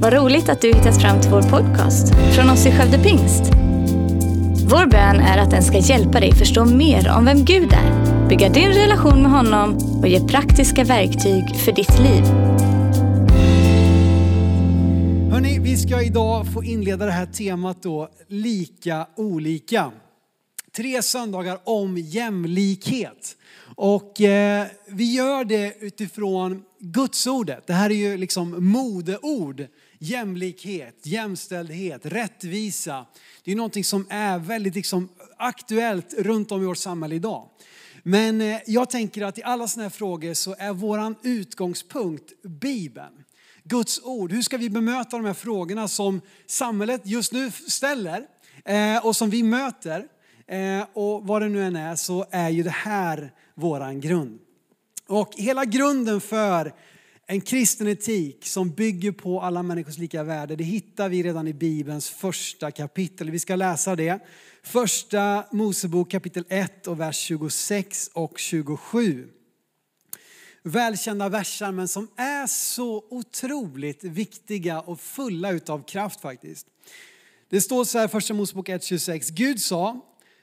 Vad roligt att du hittat fram till vår podcast från oss i Skövde Pingst. Vår bön är att den ska hjälpa dig förstå mer om vem Gud är, bygga din relation med honom och ge praktiska verktyg för ditt liv. Hörni, vi ska idag få inleda det här temat då, lika olika. Tre söndagar om jämlikhet. Och eh, vi gör det utifrån Gudsordet. Det här är ju liksom modeord. Jämlikhet, jämställdhet, rättvisa. Det är någonting som är väldigt liksom aktuellt runt om i vårt samhälle idag. Men eh, jag tänker att i alla sådana här frågor så är våran utgångspunkt Bibeln. Guds ord. Hur ska vi bemöta de här frågorna som samhället just nu ställer eh, och som vi möter? Eh, och vad det nu än är så är ju det här våran grund. Och hela grunden för en kristen etik som bygger på alla människors lika värde, det hittar vi redan i Bibelns första kapitel. Vi ska läsa det. Första Mosebok kapitel 1 och vers 26 och 27. Välkända versar men som är så otroligt viktiga och fulla utav kraft faktiskt. Det står så här i första Mosebok 1.26. Gud sa,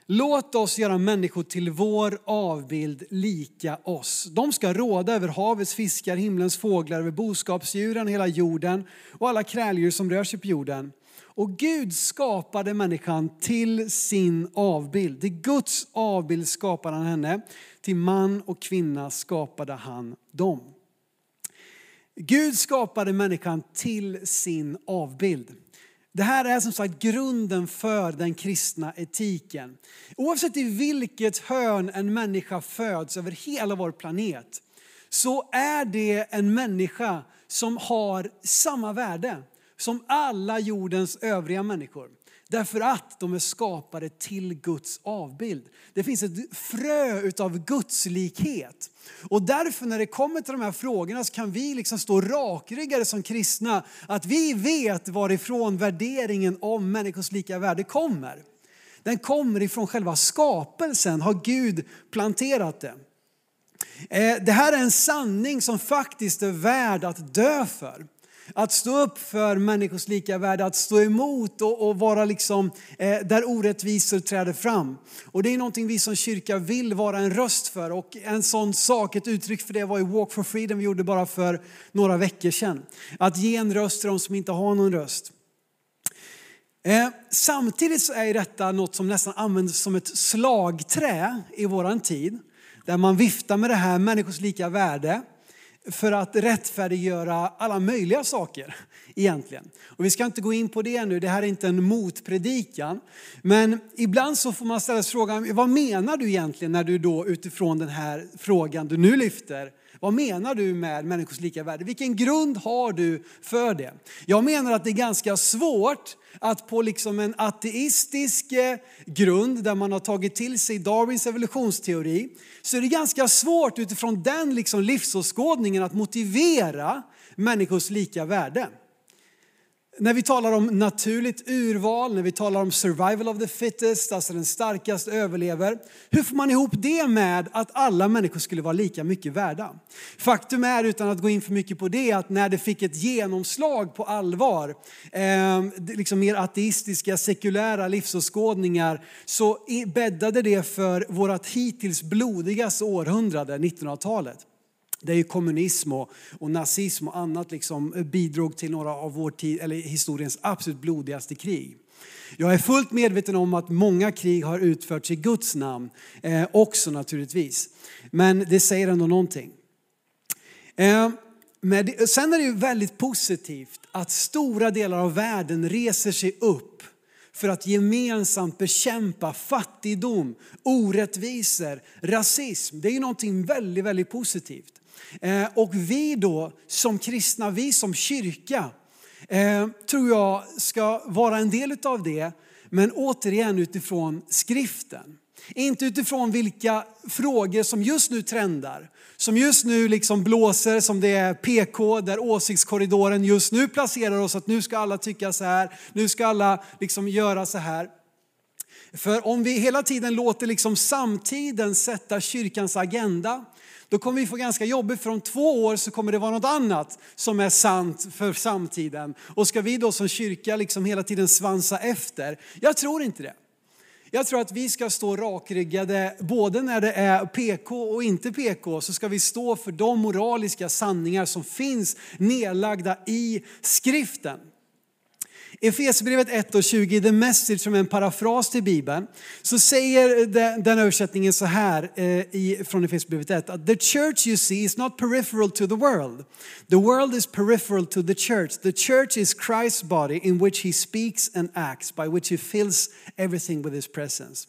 Låt oss göra människor till vår avbild lika oss. De ska råda över havets fiskar, himlens fåglar, över boskapsdjuren, hela jorden och alla kräldjur som rör sig på jorden. Och Gud skapade människan till sin avbild. Till Guds avbild skapade han henne. Till man och kvinna skapade han dem. Gud skapade människan till sin avbild. Det här är som sagt grunden för den kristna etiken. Oavsett i vilket hörn en människa föds över hela vår planet så är det en människa som har samma värde som alla jordens övriga människor. Därför att de är skapade till Guds avbild. Det finns ett frö utav Guds likhet. Och därför när det kommer till de här frågorna så kan vi liksom stå rakryggade som kristna. Att vi vet varifrån värderingen om människors lika värde kommer. Den kommer ifrån själva skapelsen, har Gud planterat det. Eh, det här är en sanning som faktiskt är värd att dö för. Att stå upp för människors lika värde, att stå emot och, och vara liksom eh, där orättvisor träder fram. Och det är någonting vi som kyrka vill vara en röst för och en sån sak, ett uttryck för det var i Walk for Freedom vi gjorde bara för några veckor sedan. Att ge en röst till de som inte har någon röst. Eh, samtidigt så är detta något som nästan används som ett slagträ i våran tid. Där man viftar med det här människors lika värde för att rättfärdiggöra alla möjliga saker egentligen. Och vi ska inte gå in på det nu, det här är inte en motpredikan. Men ibland så får man ställa sig frågan, vad menar du egentligen när du då utifrån den här frågan du nu lyfter vad menar du med människors lika värde? Vilken grund har du för det? Jag menar att det är ganska svårt att på liksom en ateistisk eh, grund där man har tagit till sig Darwins evolutionsteori så är det ganska svårt utifrån den liksom livsåskådningen att motivera människors lika värde. När vi talar om naturligt urval, när vi talar om survival of the fittest, alltså den starkaste överlever. Hur får man ihop det med att alla människor skulle vara lika mycket värda? Faktum är, utan att gå in för mycket på det, att när det fick ett genomslag på allvar, eh, liksom mer ateistiska, sekulära livsåskådningar, så bäddade det för vårt hittills blodigaste århundrade, 1900-talet. Där ju kommunism och, och, nazism och annat liksom eh, bidrog till några av vår tid, eller historiens absolut blodigaste krig. Jag är fullt medveten om att många krig har utförts i Guds namn eh, också naturligtvis. Men det säger ändå någonting. Eh, men det, sen är det ju väldigt positivt att stora delar av världen reser sig upp för att gemensamt bekämpa fattigdom, orättvisor, rasism. Det är ju någonting väldigt, väldigt positivt. Eh, och vi då som kristna, vi som kyrka, eh, tror jag ska vara en del av det. Men återigen utifrån skriften. Inte utifrån vilka frågor som just nu trendar, som just nu liksom blåser som det är PK, där åsiktskorridoren just nu placerar oss att nu ska alla tycka så här, nu ska alla liksom göra så här. För om vi hela tiden låter liksom samtiden sätta kyrkans agenda, då kommer vi få ganska jobbigt för om två år så kommer det vara något annat som är sant för samtiden. Och ska vi då som kyrka liksom hela tiden svansa efter? Jag tror inte det. Jag tror att vi ska stå rakryggade både när det är PK och inte PK så ska vi stå för de moraliska sanningar som finns nedlagda i skriften. Efesierbrevet 1 och 20, The Message som är en parafras till Bibeln, så säger den översättningen så här eh, från Efesierbrevet 1 att the church you see is not peripheral to the world. The world is peripheral to the church. The church is Christ's body in which he speaks and acts, by which he fills everything with his presence.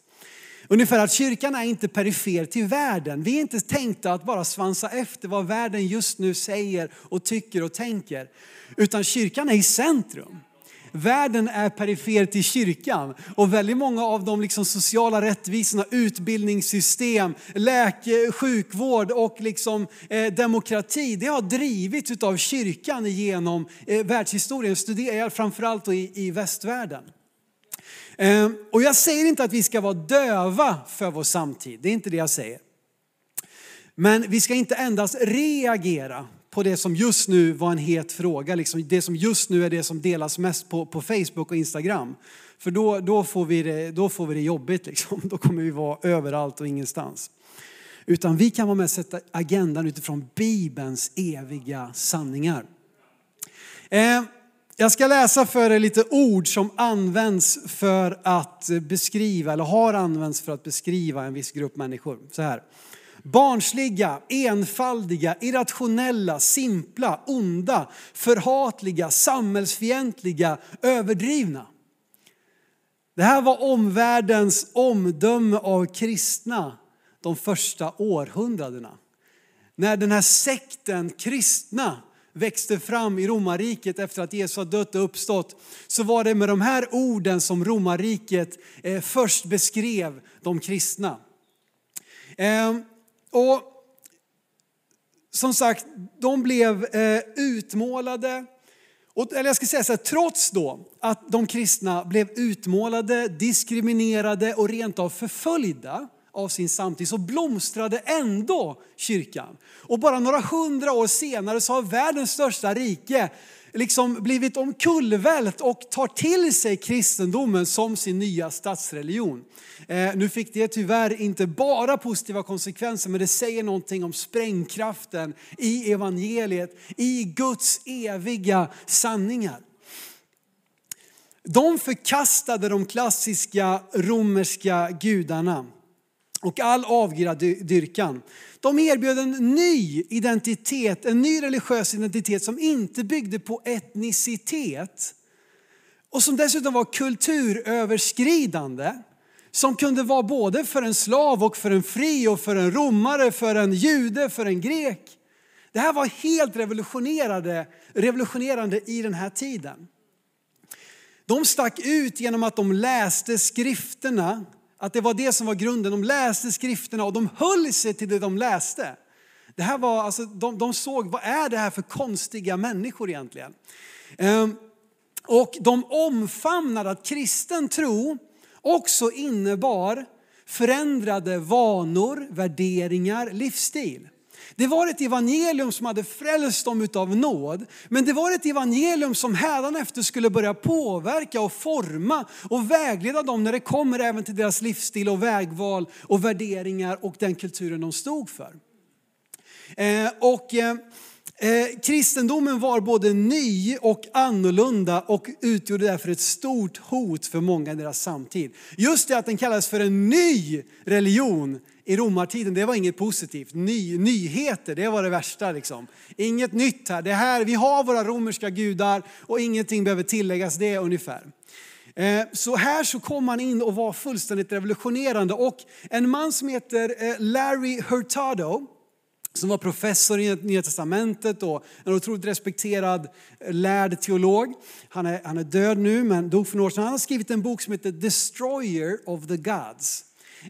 Ungefär att kyrkan är inte perifer till världen. Vi är inte tänkta att bara svansa efter vad världen just nu säger och tycker och tänker. Utan kyrkan är i centrum. Världen är perifer till kyrkan och väldigt många av de liksom sociala rättvisorna, utbildningssystem, läke, sjukvård och liksom, eh, demokrati, det har drivits av kyrkan genom eh, världshistorien, studerar framförallt i, i västvärlden. Eh, och jag säger inte att vi ska vara döva för vår samtid, det är inte det jag säger. Men vi ska inte endast reagera på det som just nu var en het fråga, liksom det som just nu är det som delas mest på, på Facebook och Instagram. För då, då, får, vi det, då får vi det jobbigt, liksom. då kommer vi vara överallt och ingenstans. Utan vi kan vara med och sätta agendan utifrån Bibelns eviga sanningar. Eh, jag ska läsa för er lite ord som används för att beskriva, eller har använts för att beskriva en viss grupp människor. Så här. Barnsliga, enfaldiga, irrationella, simpla, onda, förhatliga, samhällsfientliga, överdrivna. Det här var omvärldens omdöme av kristna de första århundradena. När den här sekten kristna växte fram i romarriket efter att Jesus har dött och uppstått så var det med de här orden som romarriket eh, först beskrev de kristna. Ehm, och som sagt, de blev eh, utmålade, och, eller jag ska säga så här, trots då att de kristna blev utmålade, diskriminerade och rent av förföljda av sin samtid så blomstrade ändå kyrkan. Och bara några hundra år senare så har världens största rike liksom blivit omkullvält och tar till sig kristendomen som sin nya statsreligion. Eh, nu fick det tyvärr inte bara positiva konsekvenser, men det säger någonting om sprängkraften i evangeliet, i Guds eviga sanningar. De förkastade de klassiska romerska gudarna och all avgudadyrkan. De erbjöd en ny identitet, en ny religiös identitet som inte byggde på etnicitet och som dessutom var kulturöverskridande. Som kunde vara både för en slav och för en fri och för en romare, för en jude, för en grek. Det här var helt revolutionerande, revolutionerande i den här tiden. De stack ut genom att de läste skrifterna att det var det som var grunden. De läste skrifterna och de höll sig till det de läste. Det här var, alltså, de, de såg, vad är det här för konstiga människor egentligen? Ehm, och de omfamnade att kristen tro också innebar förändrade vanor, värderingar, livsstil. Det var ett evangelium som hade frälst dem utav nåd. Men det var ett evangelium som hädanefter skulle börja påverka och forma och vägleda dem när det kommer även till deras livsstil och vägval och värderingar och den kulturen de stod för. Eh, och eh, Eh, kristendomen var både ny och annorlunda och utgjorde därför ett stort hot för många i deras samtid. Just det att den kallades för en ny religion i romartiden, det var inget positivt. Ny, nyheter, det var det värsta. Liksom. Inget nytt här. Det här. Vi har våra romerska gudar och ingenting behöver tilläggas, det ungefär. Eh, så här så kom man in och var fullständigt revolutionerande. Och en man som heter eh, Larry Hurtado, som var professor i Nya Testamentet och en otroligt respekterad eh, lärd teolog. Han är, han är död nu men dog för några år sedan. Han har skrivit en bok som heter Destroyer of the Gods.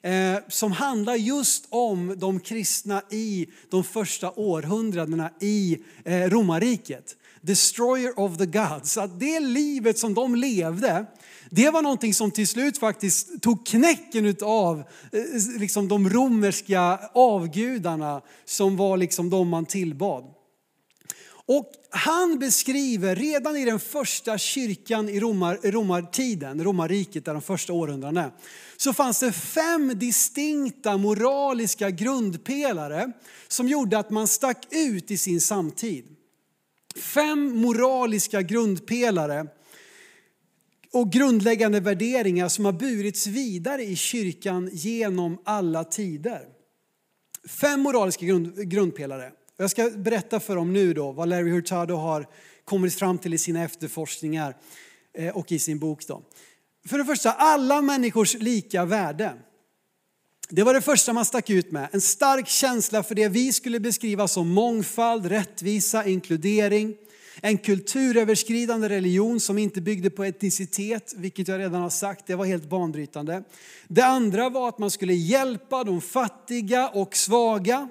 Eh, som handlar just om de kristna i de första århundradena i eh, romarriket destroyer of the gods. Att det livet som de levde, det var någonting som till slut faktiskt tog knäcken av eh, liksom de romerska avgudarna som var liksom de man tillbad. Och han beskriver redan i den första kyrkan i romar, romartiden, romarriket, där de första århundradena, så fanns det fem distinkta moraliska grundpelare som gjorde att man stack ut i sin samtid. Fem moraliska grundpelare och grundläggande värderingar som har burits vidare i kyrkan genom alla tider. Fem moraliska grund, grundpelare. Jag ska berätta för dem nu då vad Larry Hurtado har kommit fram till i sina efterforskningar eh, och i sin bok. Då. För det första, alla människors lika värde. Det var det första man stack ut med. En stark känsla för det vi skulle beskriva som mångfald, rättvisa, inkludering. En kulturöverskridande religion som inte byggde på etnicitet, vilket jag redan har sagt, det var helt banbrytande. Det andra var att man skulle hjälpa de fattiga och svaga.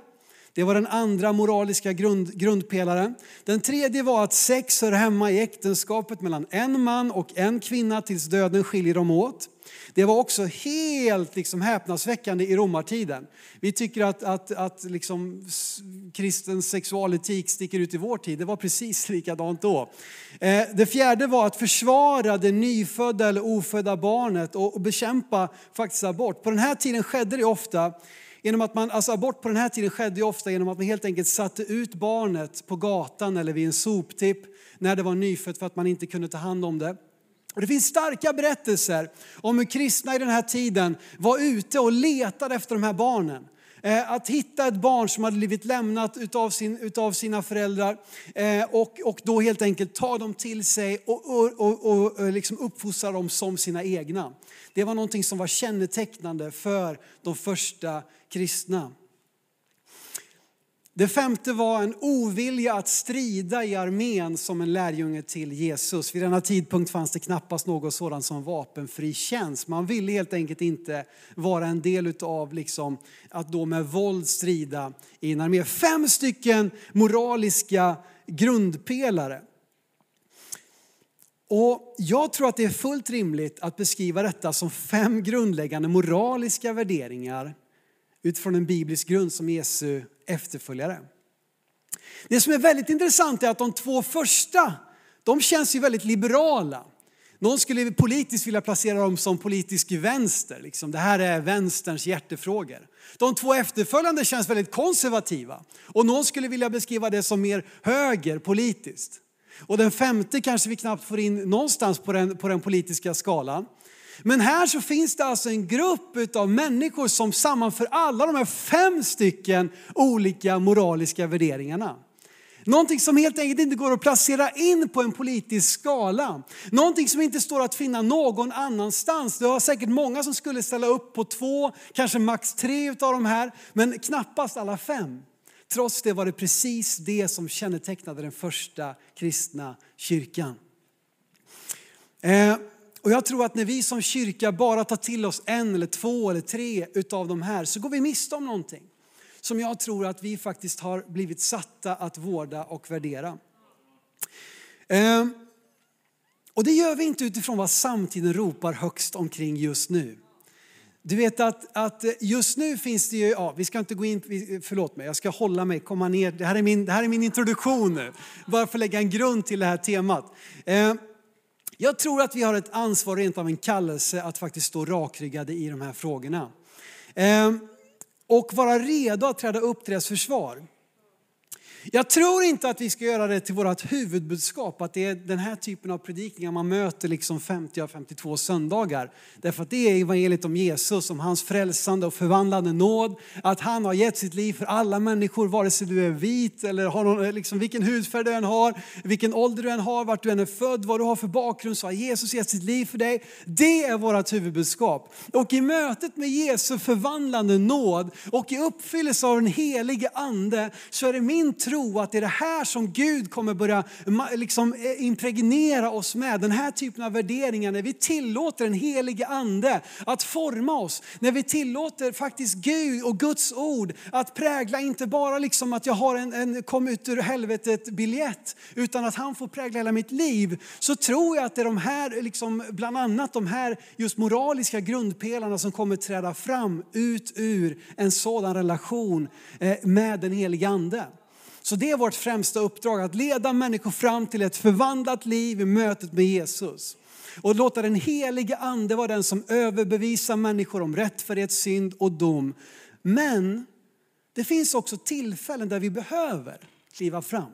Det var den andra moraliska grund, grundpelaren. Den tredje var att sex hör hemma i äktenskapet mellan en man och en kvinna tills döden skiljer dem åt. Det var också helt liksom häpnadsväckande i romartiden. Vi tycker att, att, att liksom kristen sexualetik sticker ut i vår tid. Det var precis likadant då. Eh, det fjärde var att försvara det nyfödda eller ofödda barnet och bekämpa faktiskt abort. På den här tiden skedde det ofta Genom att man, alltså abort på den här tiden skedde ofta genom att man helt enkelt satte ut barnet på gatan eller vid en soptipp när det var nyfött för att man inte kunde ta hand om det. Och det finns starka berättelser om hur kristna i den här tiden var ute och letade efter de här barnen. Eh, att hitta ett barn som hade blivit lämnat utav, sin, utav sina föräldrar eh, och, och då helt enkelt ta dem till sig och, och, och, och eh, liksom uppfostra dem som sina egna. Det var någonting som var kännetecknande för de första kristna. Det femte var en ovilja att strida i armén som en lärjunge till Jesus. Vid denna tidpunkt fanns det knappast något sådant som vapenfri tjänst. Man ville helt enkelt inte vara en del av liksom att då med våld strida i en armé. Fem stycken moraliska grundpelare. Och jag tror att det är fullt rimligt att beskriva detta som fem grundläggande moraliska värderingar utifrån en biblisk grund som Jesu efterföljare. Det som är väldigt intressant är att de två första, de känns ju väldigt liberala. Någon skulle politiskt vilja placera dem som politisk vänster. Liksom. Det här är vänsterns hjärtefrågor. De två efterföljande känns väldigt konservativa. Och någon skulle vilja beskriva det som mer höger politiskt. Och den femte kanske vi knappt får in någonstans på den, på den politiska skalan. Men här så finns det alltså en grupp av människor som sammanför alla de här fem stycken olika moraliska värderingarna. Någonting som helt enkelt inte går att placera in på en politisk skala. Någonting som inte står att finna någon annanstans. Du har säkert många som skulle ställa upp på två, kanske max tre av de här, men knappast alla fem. Trots det var det precis det som kännetecknade den första kristna kyrkan. Eh, och jag tror att när vi som kyrka bara tar till oss en eller två eller tre utav de här så går vi miste om någonting som jag tror att vi faktiskt har blivit satta att vårda och värdera. Ehm, och det gör vi inte utifrån vad samtiden ropar högst omkring just nu. Du vet att, att just nu finns det ju, ja, vi ska inte gå in, förlåt mig, jag ska hålla mig, komma ner. Det här är min, det här är min introduktion nu, bara för att lägga en grund till det här temat. Ehm, jag tror att vi har ett ansvar, rent av en kallelse, att faktiskt stå rakryggade i de här frågorna. Ehm, och vara redo att träda upp till deras försvar. Jag tror inte att vi ska göra det till vårt huvudbudskap, att det är den här typen av predikningar man möter liksom 50 av 52 söndagar. Därför att det är evangeliet om Jesus, om hans frälsande och förvandlande nåd. Att han har gett sitt liv för alla människor, vare sig du är vit eller har någon, liksom, vilken hudfärg du än har, vilken ålder du än har, vart du än är född, vad du har för bakgrund, så har Jesus gett sitt liv för dig. Det är vårt huvudbudskap. Och i mötet med Jesu förvandlande nåd och i uppfyllelse av den helige ande så är det min tro tro att det är det här som Gud kommer börja liksom, eh, impregnera oss med. Den här typen av värderingar när vi tillåter den helige ande att forma oss. När vi tillåter faktiskt Gud och Guds ord att prägla inte bara liksom att jag har en, en kom ut ur helvetet biljett utan att han får prägla hela mitt liv. Så tror jag att det är de här, liksom, bland annat de här just moraliska grundpelarna som kommer träda fram ut ur en sådan relation eh, med den helige ande. Så det är vårt främsta uppdrag, att leda människor fram till ett förvandlat liv i mötet med Jesus. Och låta den helige ande vara den som överbevisar människor om rättfärdighet, synd och dom. Men det finns också tillfällen där vi behöver kliva fram.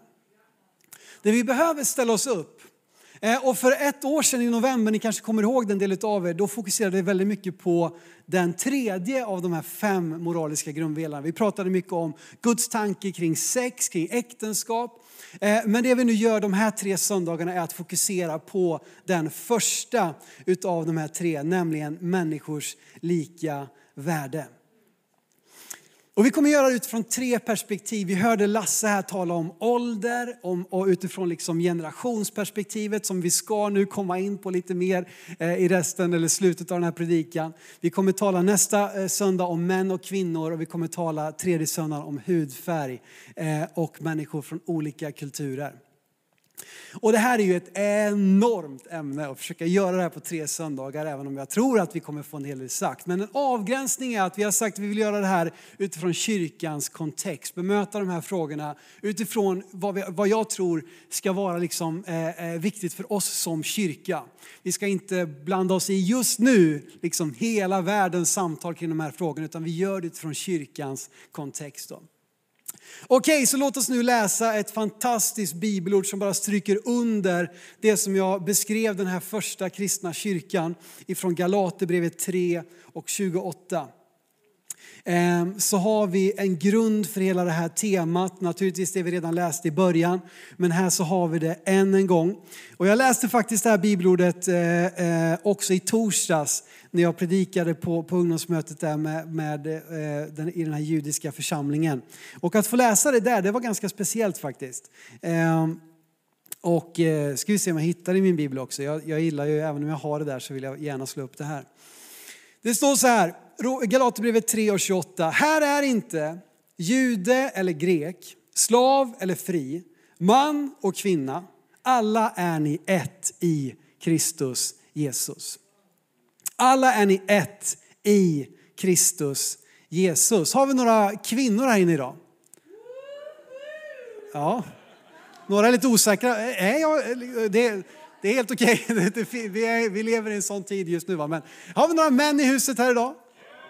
Där vi behöver ställa oss upp Eh, och för ett år sedan i november, ni kanske kommer ihåg den del av er, då fokuserade vi väldigt mycket på den tredje av de här fem moraliska grundpelarna. Vi pratade mycket om Guds tanke kring sex, kring äktenskap. Eh, men det vi nu gör de här tre söndagarna är att fokusera på den första utav de här tre, nämligen människors lika värde. Och vi kommer göra det utifrån tre perspektiv. Vi hörde Lasse här tala om ålder om, och utifrån liksom generationsperspektivet som vi ska nu komma in på lite mer eh, i resten eller slutet av den här predikan. Vi kommer tala nästa eh, söndag om män och kvinnor och vi kommer tala tredje söndagen om hudfärg eh, och människor från olika kulturer. Och det här är ju ett enormt ämne att försöka göra det här på tre söndagar, även om jag tror att vi kommer få en hel del sagt. Men en avgränsning är att vi har sagt att vi vill göra det här utifrån kyrkans kontext, bemöta de här frågorna utifrån vad, vi, vad jag tror ska vara liksom, eh, eh viktigt för oss som kyrka. Vi ska inte blanda oss i just nu liksom hela världens samtal kring de här frågorna, utan vi gör det utifrån kyrkans kontext. Då. Okej, så låt oss nu läsa ett fantastiskt bibelord som bara stryker under det som jag beskrev den här första kristna kyrkan ifrån Galaterbrevet 3 och 28. Ehm, så har vi en grund för hela det här temat, naturligtvis det vi redan läste i början, men här så har vi det än en gång. Och jag läste faktiskt det här bibelordet eh, eh, också i torsdags när jag predikade på, på ungdomsmötet där med, med eh, den, i den här judiska församlingen. Och att få läsa det där, det var ganska speciellt faktiskt. Ehm, och och ska vi se om jag hittar det i min bibel också. Jag, jag gillar ju, även om jag har det där så vill jag gärna slå upp det här. Det står så här, Galaterbrevet 3 och 28. Här är inte jude eller grek, slav eller fri, man och kvinna. Alla är ni ett i Kristus Jesus. Alla är ni ett i Kristus Jesus. Har vi några kvinnor här inne idag? Ja, några är lite osäkra. Eh, eh, är jag, det, det är helt okej. Okay. Vi, vi lever i en sån tid just nu. Va? Men har vi några män i huset här idag?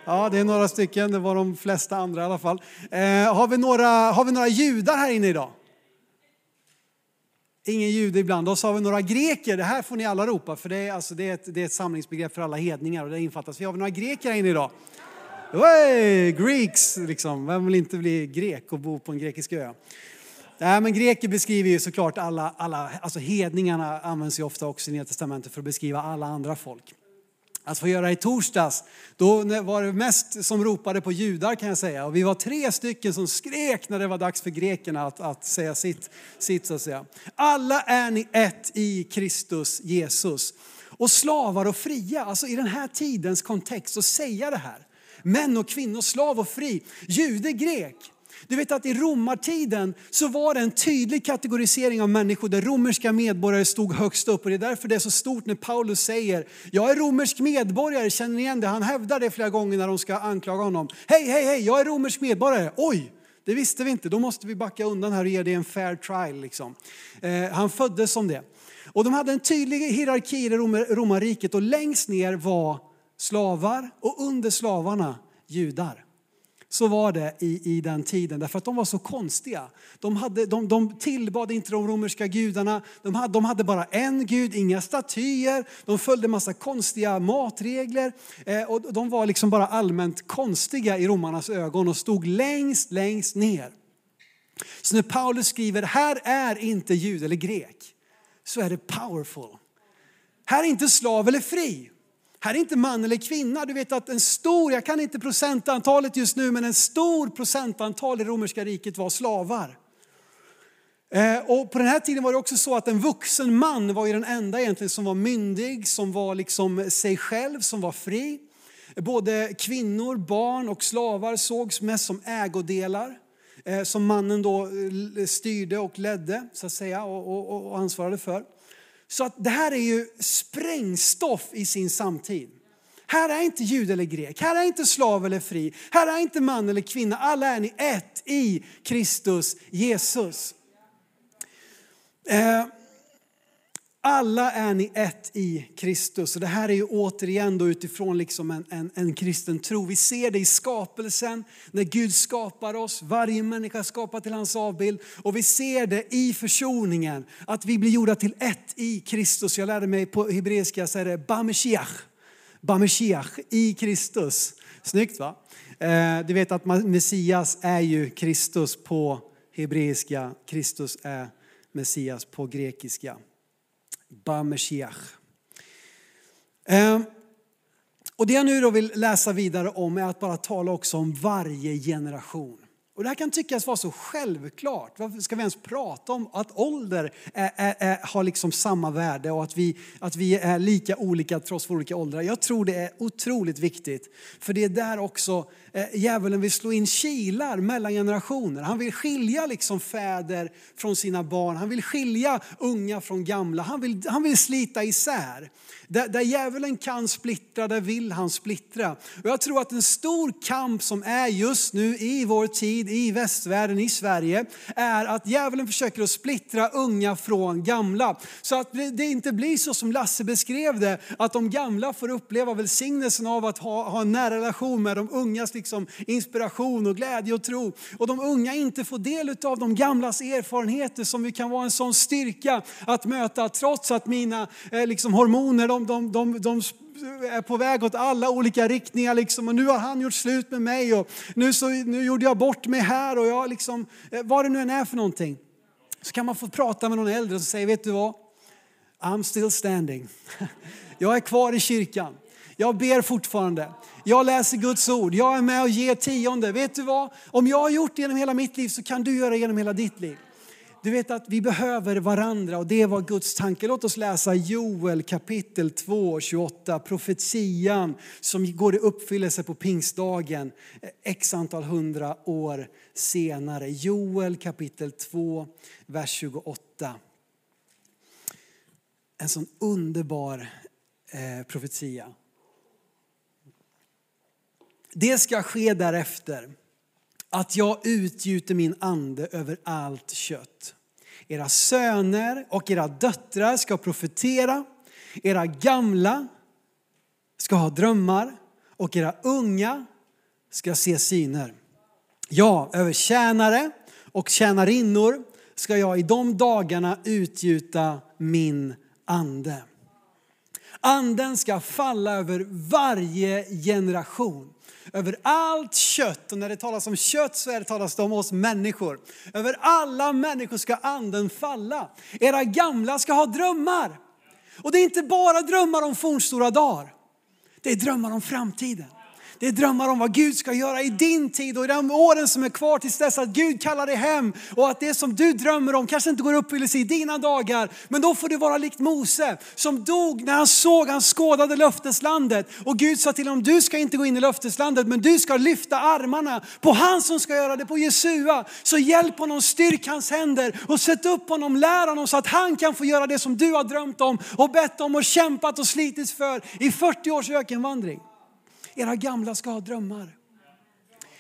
Ja, det är några stycken. Det var de flesta andra i alla fall. Eh, har, vi några, har vi några judar här inne idag? Ingen jude ibland oss. Har vi några greker? Det här får ni alla ropa för det är, alltså, det är, ett, det är ett samlingsbegrepp för alla hedningar och det infattas. Vi har vi några greker här inne idag? Hey, Greeks, liksom. Vem vill inte bli grek och bo på en grekisk ö? Nej, men greker beskriver ju såklart alla, alla alltså hedningarna används ju ofta också i Nya Testamentet för att beskriva alla andra folk. Att få göra det i torsdags, då var det mest som ropade på judar kan jag säga. Och vi var tre stycken som skrek när det var dags för grekerna att, att säga sitt, sitt så att säga. Alla är ni ett i Kristus Jesus. Och slavar och fria, alltså i den här tidens kontext, att säga det här. Män och kvinnor, slav och fri, jude, grek. Du vet att i romartiden så var det en tydlig kategorisering av människor där romerska medborgare stod högst upp. Och det är därför det är så stort när Paulus säger, jag är romersk medborgare, känner ni igen det? Han hävdar det flera gånger när de ska anklaga honom. Hej, hej, hej, jag är romersk medborgare. Oj, det visste vi inte. Då måste vi backa undan här och ge det en fair trial. Liksom. Eh, han föddes som det. Och de hade en tydlig hierarki i romarriket och längst ner var slavar och under slavarna judar. Så var det i, i den tiden, därför att de var så konstiga. De, hade, de, de tillbad inte de romerska gudarna, de hade, de hade bara en gud, inga statyer, de följde massa konstiga matregler. Eh, och de var liksom bara allmänt konstiga i romarnas ögon och stod längst, längst ner. Så när Paulus skriver, här är inte jud eller grek, så är det powerful. Här är inte slav eller fri. Här är inte man eller kvinna. Du vet att en stor, jag kan inte procentantalet just nu, men en stor procentantal i romerska riket var slavar. Eh, och på den här tiden var det också så att en vuxen man var ju den enda egentligen som var myndig, som var liksom sig själv, som var fri. Både kvinnor, barn och slavar sågs mest som ägodelar eh, som mannen då eh, styrde och ledde så att säga och, och, och ansvarade för. Så att det här är ju sprängstoff i sin samtid. Här är inte jud eller grek, här är inte slav eller fri, här är inte man eller kvinna. Alla är ni ett i Kristus Jesus. Eh, alla är ni ett i Kristus. Och det här är ju återigen då utifrån liksom en, en, en, kristen tro. Vi ser det i skapelsen, när Gud skapar oss. Varje människa är skapad till hans avbild. Och vi ser det i försoningen, att vi blir gjorda till ett i Kristus. Jag lärde mig på hebreiska så är det Bameshiach. Bameshiach, i Kristus. Snyggt va? Eh, du vet att Messias är ju Kristus på hebreiska. Kristus är Messias på grekiska. Ba Meshiach. Ehm, och det jag nu då vill läsa vidare om är att bara tala också om varje generation. Och det här kan tyckas vara så självklart. Varför ska vi ens prata om att ålder är, är, är, har liksom samma värde och att vi, att vi är lika olika trots våra olika åldrar? Jag tror det är otroligt viktigt. För det är där också eh, djävulen vill slå in kilar mellan generationer. Han vill skilja liksom fäder från sina barn. Han vill skilja unga från gamla. Han vill, han vill slita isär. Där, där djävulen kan splittra, där vill han splittra. Och jag tror att en stor kamp som är just nu i vår tid, i västvärlden, i Sverige, är att djävulen försöker att splittra unga från gamla. Så att det inte blir så som Lasse beskrev det, att de gamla får uppleva välsignelsen av att ha, ha en nära relation med de ungas liksom inspiration och glädje och tro. Och de unga inte får del av de gamlas erfarenheter som kan vara en sån styrka att möta trots att mina eh, liksom, hormoner de de, de, de, är på väg åt alla olika riktningar. Liksom. Och nu har han gjort slut med mig och nu, så, nu gjorde jag bort mig här. Och jag liksom, eh, vad det nu än är för någonting. Så kan man få prata med någon äldre och säga, vet du vad? I'm still standing. Jag är kvar i kyrkan. Jag ber fortfarande. Jag läser Guds ord. Jag är med och ger tionde. Vet du vad? Om jag har gjort det genom hela mitt liv så kan du göra det genom hela ditt liv. Du vet att vi behöver varandra och det var Guds tanke. Låt oss läsa Joel kapitel 2, 28, profetian som går i uppfyllelse på pingstdagen eh, x antal hundra år senare. Joel kapitel 2, vers 28. En sån underbar eh, profetia. Det ska ske därefter att jag utgjuter min ande över allt kött. Era söner och era döttrar ska profetera, era gamla ska ha drömmar och era unga ska se syner. Ja, över tjänare och tjänarinnor ska jag i de dagarna utgjuta min ande. Anden ska falla över varje generation över allt kött. Och när det talas om kött så är det talas det om oss människor. Över alla människor ska anden falla. Era gamla ska ha drömmar. Och det är inte bara drömmar om fornstora dagar. Det är drömmar om framtiden. Det är drömmar om vad Gud ska göra i din tid och i de åren som är kvar tills dess att Gud kallar dig hem. Och att det som du drömmer om kanske inte går uppfyllelse i dina dagar. Men då får du vara likt Mose som dog när han såg, han skådade löfteslandet. Och Gud sa till honom, du ska inte gå in i löfteslandet men du ska lyfta armarna på han som ska göra det, på Jesua. Så hjälp honom, styrk hans händer och sätt upp honom, lär honom så att han kan få göra det som du har drömt om och bett om och kämpat och slitits för i 40 års ökenvandring. Era gamla ska ha drömmar.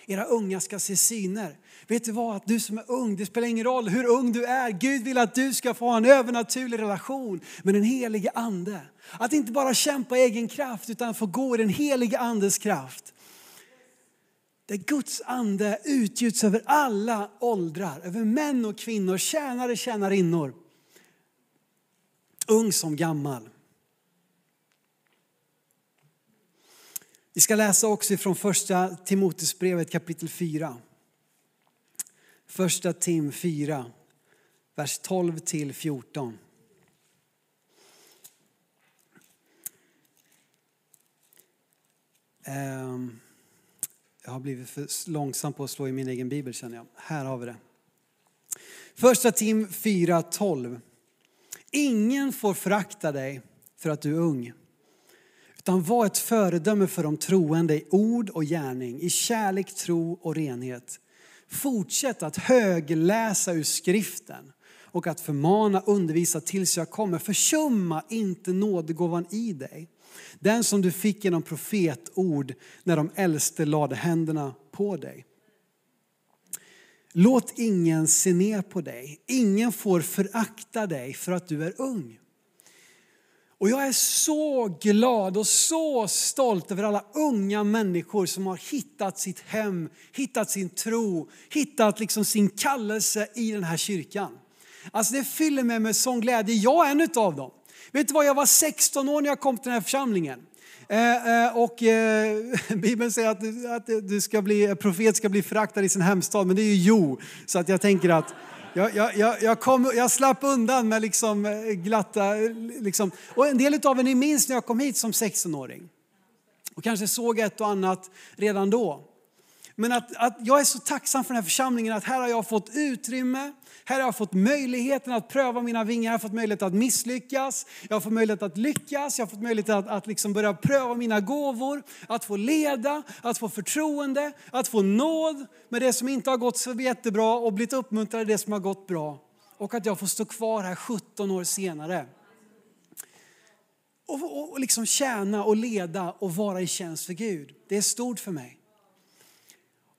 Era unga ska se syner. Vet du vad? Att du som är ung, det spelar ingen roll hur ung du är. Gud vill att du ska få ha en övernaturlig relation med den helige ande. Att inte bara kämpa i egen kraft utan få gå i den helige andes kraft. Där Guds ande utgjuts över alla åldrar, över män och kvinnor, tjänare, tjänarinnor. Ung som gammal. Vi ska läsa också från första Timoteusbrevet kapitel 4. Första Tim 4, vers 12 till 14. Ehm, jag har blivit för långsam på att slå i min egen bibel känner jag. Här har vi det. Första Tim 4.12. Ingen får förakta dig för att du är ung. Utan var ett föredöme för de troende i ord och gärning, i kärlek, tro och renhet. Fortsätt att högläsa ur skriften och att förmana, undervisa tills jag kommer. Försumma inte nådegåvan i dig. Den som du fick genom profetord när de äldste lade händerna på dig. Låt ingen se ner på dig. Ingen får förakta dig för att du är ung. Och jag är så glad och så stolt över alla unga människor som har hittat sitt hem, hittat sin tro, hittat liksom sin kallelse i den här kyrkan. Alltså det fyller mig med sån glädje. Jag är en av dem. Vet du vad, jag var 16 år när jag kom till den här församlingen. Eh, eh, och eh, Bibeln säger att, att du ska bli, profet ska bli föraktad i sin hemstad, men det är ju jo. Så att jag tänker att jag, jag, jag, kom, jag slapp undan med liksom eh, glatta... Liksom. Och en del av er, ni minns när jag kom hit som 16-åring. Och kanske såg ett och annat redan då. Men att, att jag är så tacksam för den här församlingen att här har jag fått utrymme, här har jag fått möjligheten att pröva mina vingar, jag har fått möjlighet att misslyckas, jag har fått möjlighet att lyckas, jag har fått möjlighet att, att liksom börja pröva mina gåvor, att få leda, att få förtroende, att få nåd med det som inte har gått så jättebra och blivit uppmuntrad i det som har gått bra. Och att jag får stå kvar här 17 år senare. Och, och, och liksom tjäna och leda och vara i tjänst för Gud. Det är stort för mig.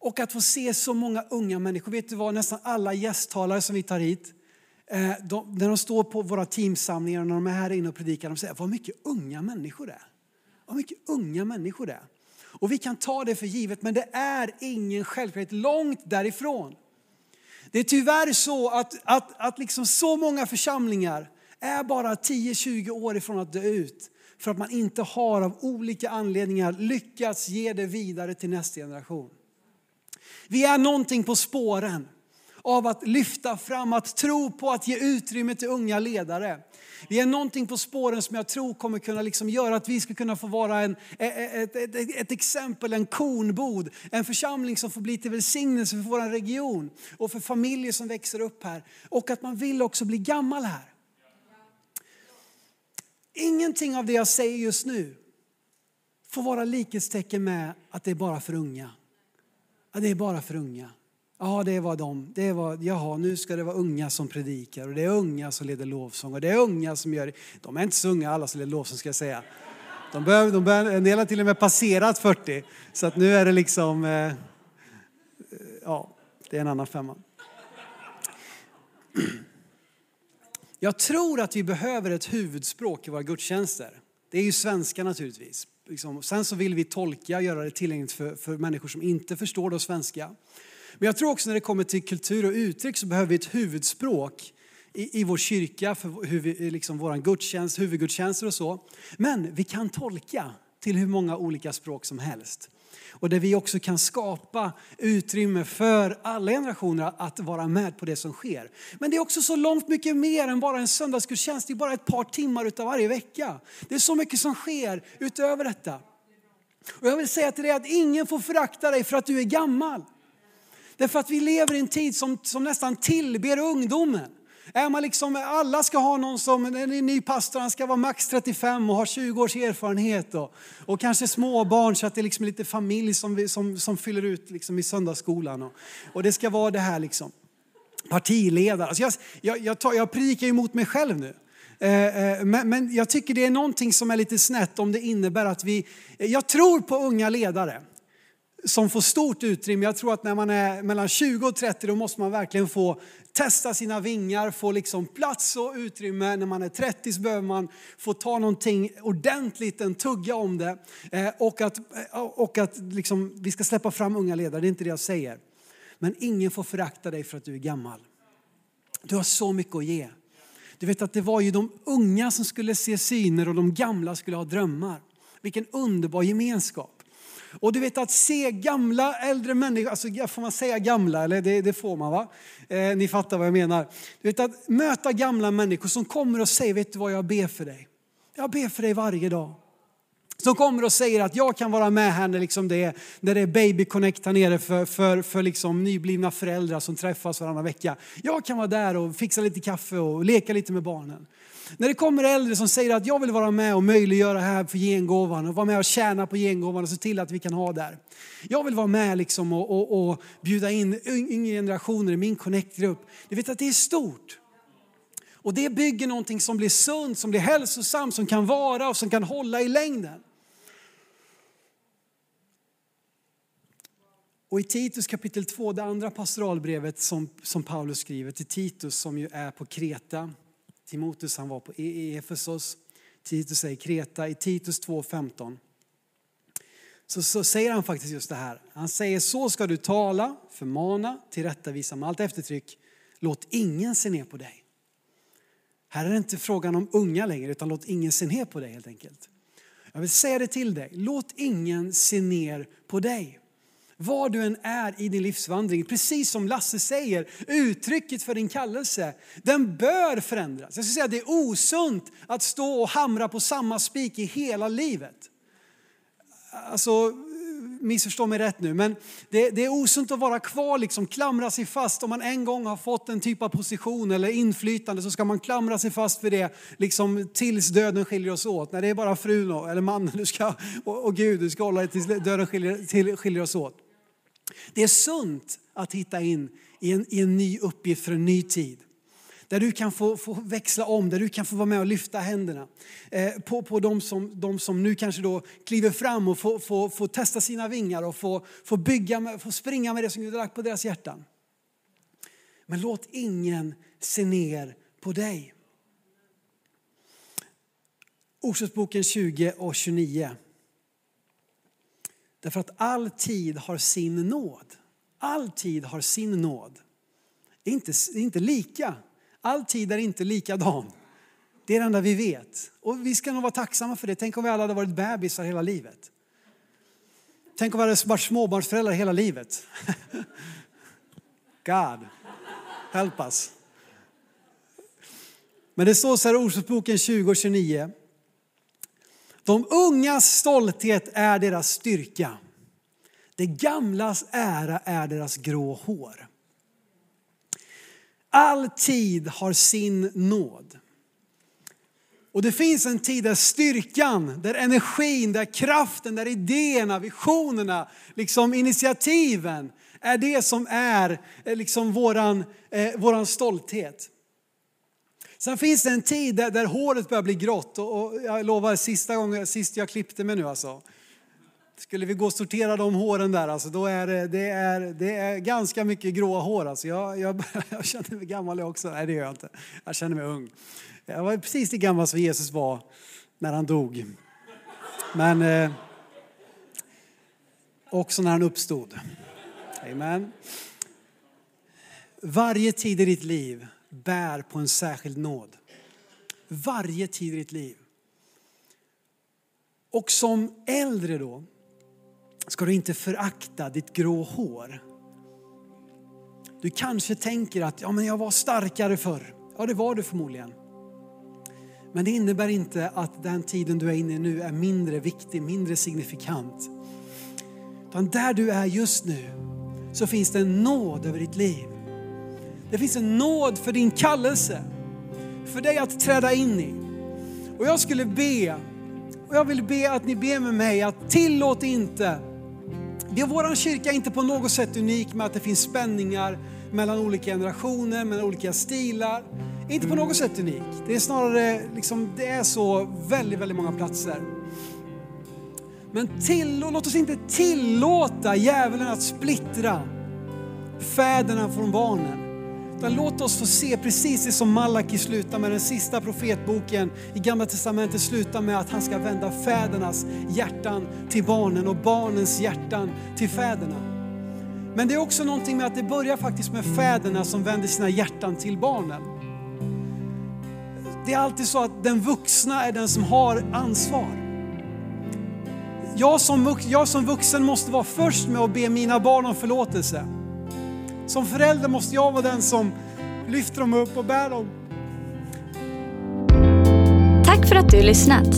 Och att få se så många unga människor. Vet du vad, nästan alla gästtalare som vi tar hit, eh, de, när de står på våra teamsamlingar och när de är här inne och predikar, de säger vad mycket unga människor det är. Vad mycket unga människor det är. Och vi kan ta det för givet, men det är ingen självklarhet långt därifrån. Det är tyvärr så att, att, att liksom så många församlingar är bara 10-20 år ifrån att dö ut. För att man inte har av olika anledningar lyckats ge det vidare till nästa generation. Vi är någonting på spåren av att lyfta fram, att tro på att ge utrymme till unga ledare. Vi är någonting på spåren som jag tror kommer kunna liksom göra att vi ska kunna få vara en, e, e, e, ett, ett, ett, exempel, en kornbod, en församling som får bli till välsignelse för vår region och för familjer som växer upp här. Och att man vill också bli gammal här. Ingenting av det jag säger just nu får vara likhetstecken med att det är bara för unga. Ja, det är bara för unga. Ja, det var de. Det var, jaha, nu ska det vara unga som predikar och det är unga som leder lovsång och det är unga som gör. De är inte så unga alla som leder lovsång ska jag säga. De bör, de bör, en del har till och med passerat 40 så att nu är det liksom, eh, eh, ja, det är en annan femma. Jag tror att vi behöver ett huvudspråk i våra gudstjänster. Det är ju svenska naturligtvis. Liksom. Sen så vill vi tolka, göra det tillgängligt för, för människor som inte förstår det svenska. Men jag tror också när det kommer till kultur och uttryck så behöver vi ett huvudspråk i, i vår kyrka, för hur vi, liksom vår gudstjänst, huvudgudstjänster och så. Men vi kan tolka till hur många olika språk som helst. Och där vi också kan skapa utrymme för alla generationer att vara med på det som sker. Men det är också så långt mycket mer än bara en söndagsgudstjänst. Det är bara ett par timmar utav varje vecka. Det är så mycket som sker utöver detta. Och jag vill säga till dig att ingen får förakta dig för att du är gammal. Därför att vi lever i en tid som, som nästan tillber ungdomen. Är man liksom, alla ska ha någon som, en ny pastor, han ska vara max 35 och ha 20 års erfarenhet och, och kanske småbarn så att det är liksom lite familj som, som, som fyller ut liksom i söndagsskolan. Och, och det ska vara det här liksom. Partiledare. Alltså jag, jag, jag, tar, jag predikar ju mot mig själv nu. Eh, eh, men, men jag tycker det är någonting som är lite snett om det innebär att vi, jag tror på unga ledare som får stort utrymme. Jag tror att när man är mellan 20 och 30 då måste man verkligen få testa sina vingar, få liksom plats och utrymme. När man är 30 så behöver man få ta någonting ordentligt, en tugga om det. Eh, och att, eh, och att liksom, vi ska släppa fram unga ledare, det är inte det jag säger. Men ingen får förakta dig för att du är gammal. Du har så mycket att ge. Du vet att det var ju de unga som skulle se syner och de gamla skulle ha drömmar. Vilken underbar gemenskap. Och du vet att se gamla, äldre människor, alltså får man säga gamla? Eller det, det får man va? Eh, ni fattar vad jag menar. Du vet att möta gamla människor som kommer och säger, vet du vad jag ber för dig? Jag ber för dig varje dag. Som kommer och säger att jag kan vara med här när, liksom det, är, när det är baby connect här nere för, för, för liksom nyblivna föräldrar som träffas varannan vecka. Jag kan vara där och fixa lite kaffe och leka lite med barnen. När det kommer äldre som säger att jag vill vara med och möjliggöra här för gengåvan och vara med och tjäna på gengåvan och se till att vi kan ha där. Jag vill vara med liksom och, och, och bjuda in yngre generationer i min connect-grupp. Du vet att det är stort. Och det bygger någonting som blir sunt, som blir hälsosamt, som kan vara och som kan hålla i längden. Och i Titus kapitel 2, det andra pastoralbrevet som, som Paulus skriver till Titus som ju är på Kreta. Timoteus han var på i Efesos, Titus är i Kreta. I Titus 2.15 så, så säger han faktiskt just det här. Han säger så ska du tala, förmana, tillrättavisa med allt eftertryck. Låt ingen se ner på dig. Här är det inte frågan om unga längre utan låt ingen se ner på dig helt enkelt. Jag vill säga det till dig, låt ingen se ner på dig. Var du än är i din livsvandring, precis som Lasse säger, uttrycket för din kallelse, den bör förändras. Jag skulle säga att det är osunt att stå och hamra på samma spik i hela livet. Alltså, missförstå mig rätt nu, men det, det, är osunt att vara kvar, liksom klamra sig fast. Om man en gång har fått en typ av position eller inflytande så ska man klamra sig fast vid det liksom, tills döden skiljer oss åt. När det är bara frun eller mannen du ska, och, och Gud, du ska hålla dig tills döden skiljer, till, skiljer oss åt. Det är sunt att hitta in i en, i en ny uppgift för en ny tid. Där du kan få, få växla om, där du kan få vara med och lyfta händerna. Eh, på på de, som, de som nu kanske då kliver fram och får, får, får testa sina vingar och får, får, bygga med, får springa med det som Gud har lagt på deras hjärtan. Men låt ingen se ner på dig. Ordsordsboken 20 och 29. Därför att all tid har sin nåd. All tid har sin nåd. Det är inte, det är inte lika. All tid är inte likadan. Det är det enda vi vet. Och vi ska nog vara tacksamma för det. Tänk om vi alla hade varit bebisar hela livet. Tänk om vi hade varit småbarnsföräldrar hela livet. God, help us. Men det står så här i Ordspråksboken 20 och 29. De ungas stolthet är deras styrka. Det gamlas ära är deras grå hår. All tid har sin nåd. Och det finns en tid där styrkan, där energin, där kraften, där idéerna, visionerna, liksom initiativen är det som är eh, liksom våran, eh, våran stolthet. Sen finns det en tid där, där håret börjar bli grått och, och jag lovar sista gången, sist jag klippte mig nu alltså. Skulle vi gå och sortera de håren där alltså, då är det, det, är, det är ganska mycket gråa hår alltså. Jag, jag, jag känner mig gammal också. Nej det gör jag inte. Jag känner mig ung. Jag var precis lika gammal som Jesus var när han dog. Men eh, också när han uppstod. Amen. Varje tid i ditt liv bär på en särskild nåd. Varje tid i ditt liv. Och som äldre då ska du inte förakta ditt grå hår. Du kanske tänker att ja, men jag var starkare förr. Ja, det var du förmodligen. Men det innebär inte att den tiden du är inne i nu är mindre viktig, mindre signifikant. Utan där du är just nu så finns det en nåd över ditt liv. Det finns en nåd för din kallelse, för dig att träda in i. Och jag skulle be, och jag vill be att ni ber med mig att tillåt inte, vår kyrka är inte på något sätt unik med att det finns spänningar mellan olika generationer, mellan olika stilar. Inte på något sätt unik. Det är snarare, liksom, det är så väldigt, väldigt många platser. Men till, låt oss inte tillåta djävulen att splittra fäderna från barnen. Utan låt oss få se precis det som Malaki slutar med, den sista profetboken i Gamla Testamentet slutar med att han ska vända fädernas hjärtan till barnen och barnens hjärtan till fäderna. Men det är också någonting med att det börjar faktiskt med fäderna som vänder sina hjärtan till barnen. Det är alltid så att den vuxna är den som har ansvar. Jag som, jag som vuxen måste vara först med att be mina barn om förlåtelse. Som förälder måste jag vara den som lyfter dem upp och bär dem. Tack för att du lyssnat.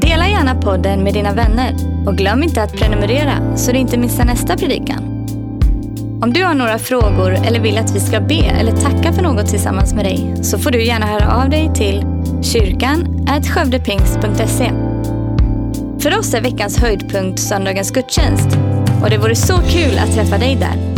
Dela gärna podden med dina vänner och glöm inte att prenumerera så du inte missar nästa predikan. Om du har några frågor eller vill att vi ska be eller tacka för något tillsammans med dig så får du gärna höra av dig till kyrkan skövdepingst.se. För oss är veckans höjdpunkt söndagens gudstjänst och det vore så kul att träffa dig där.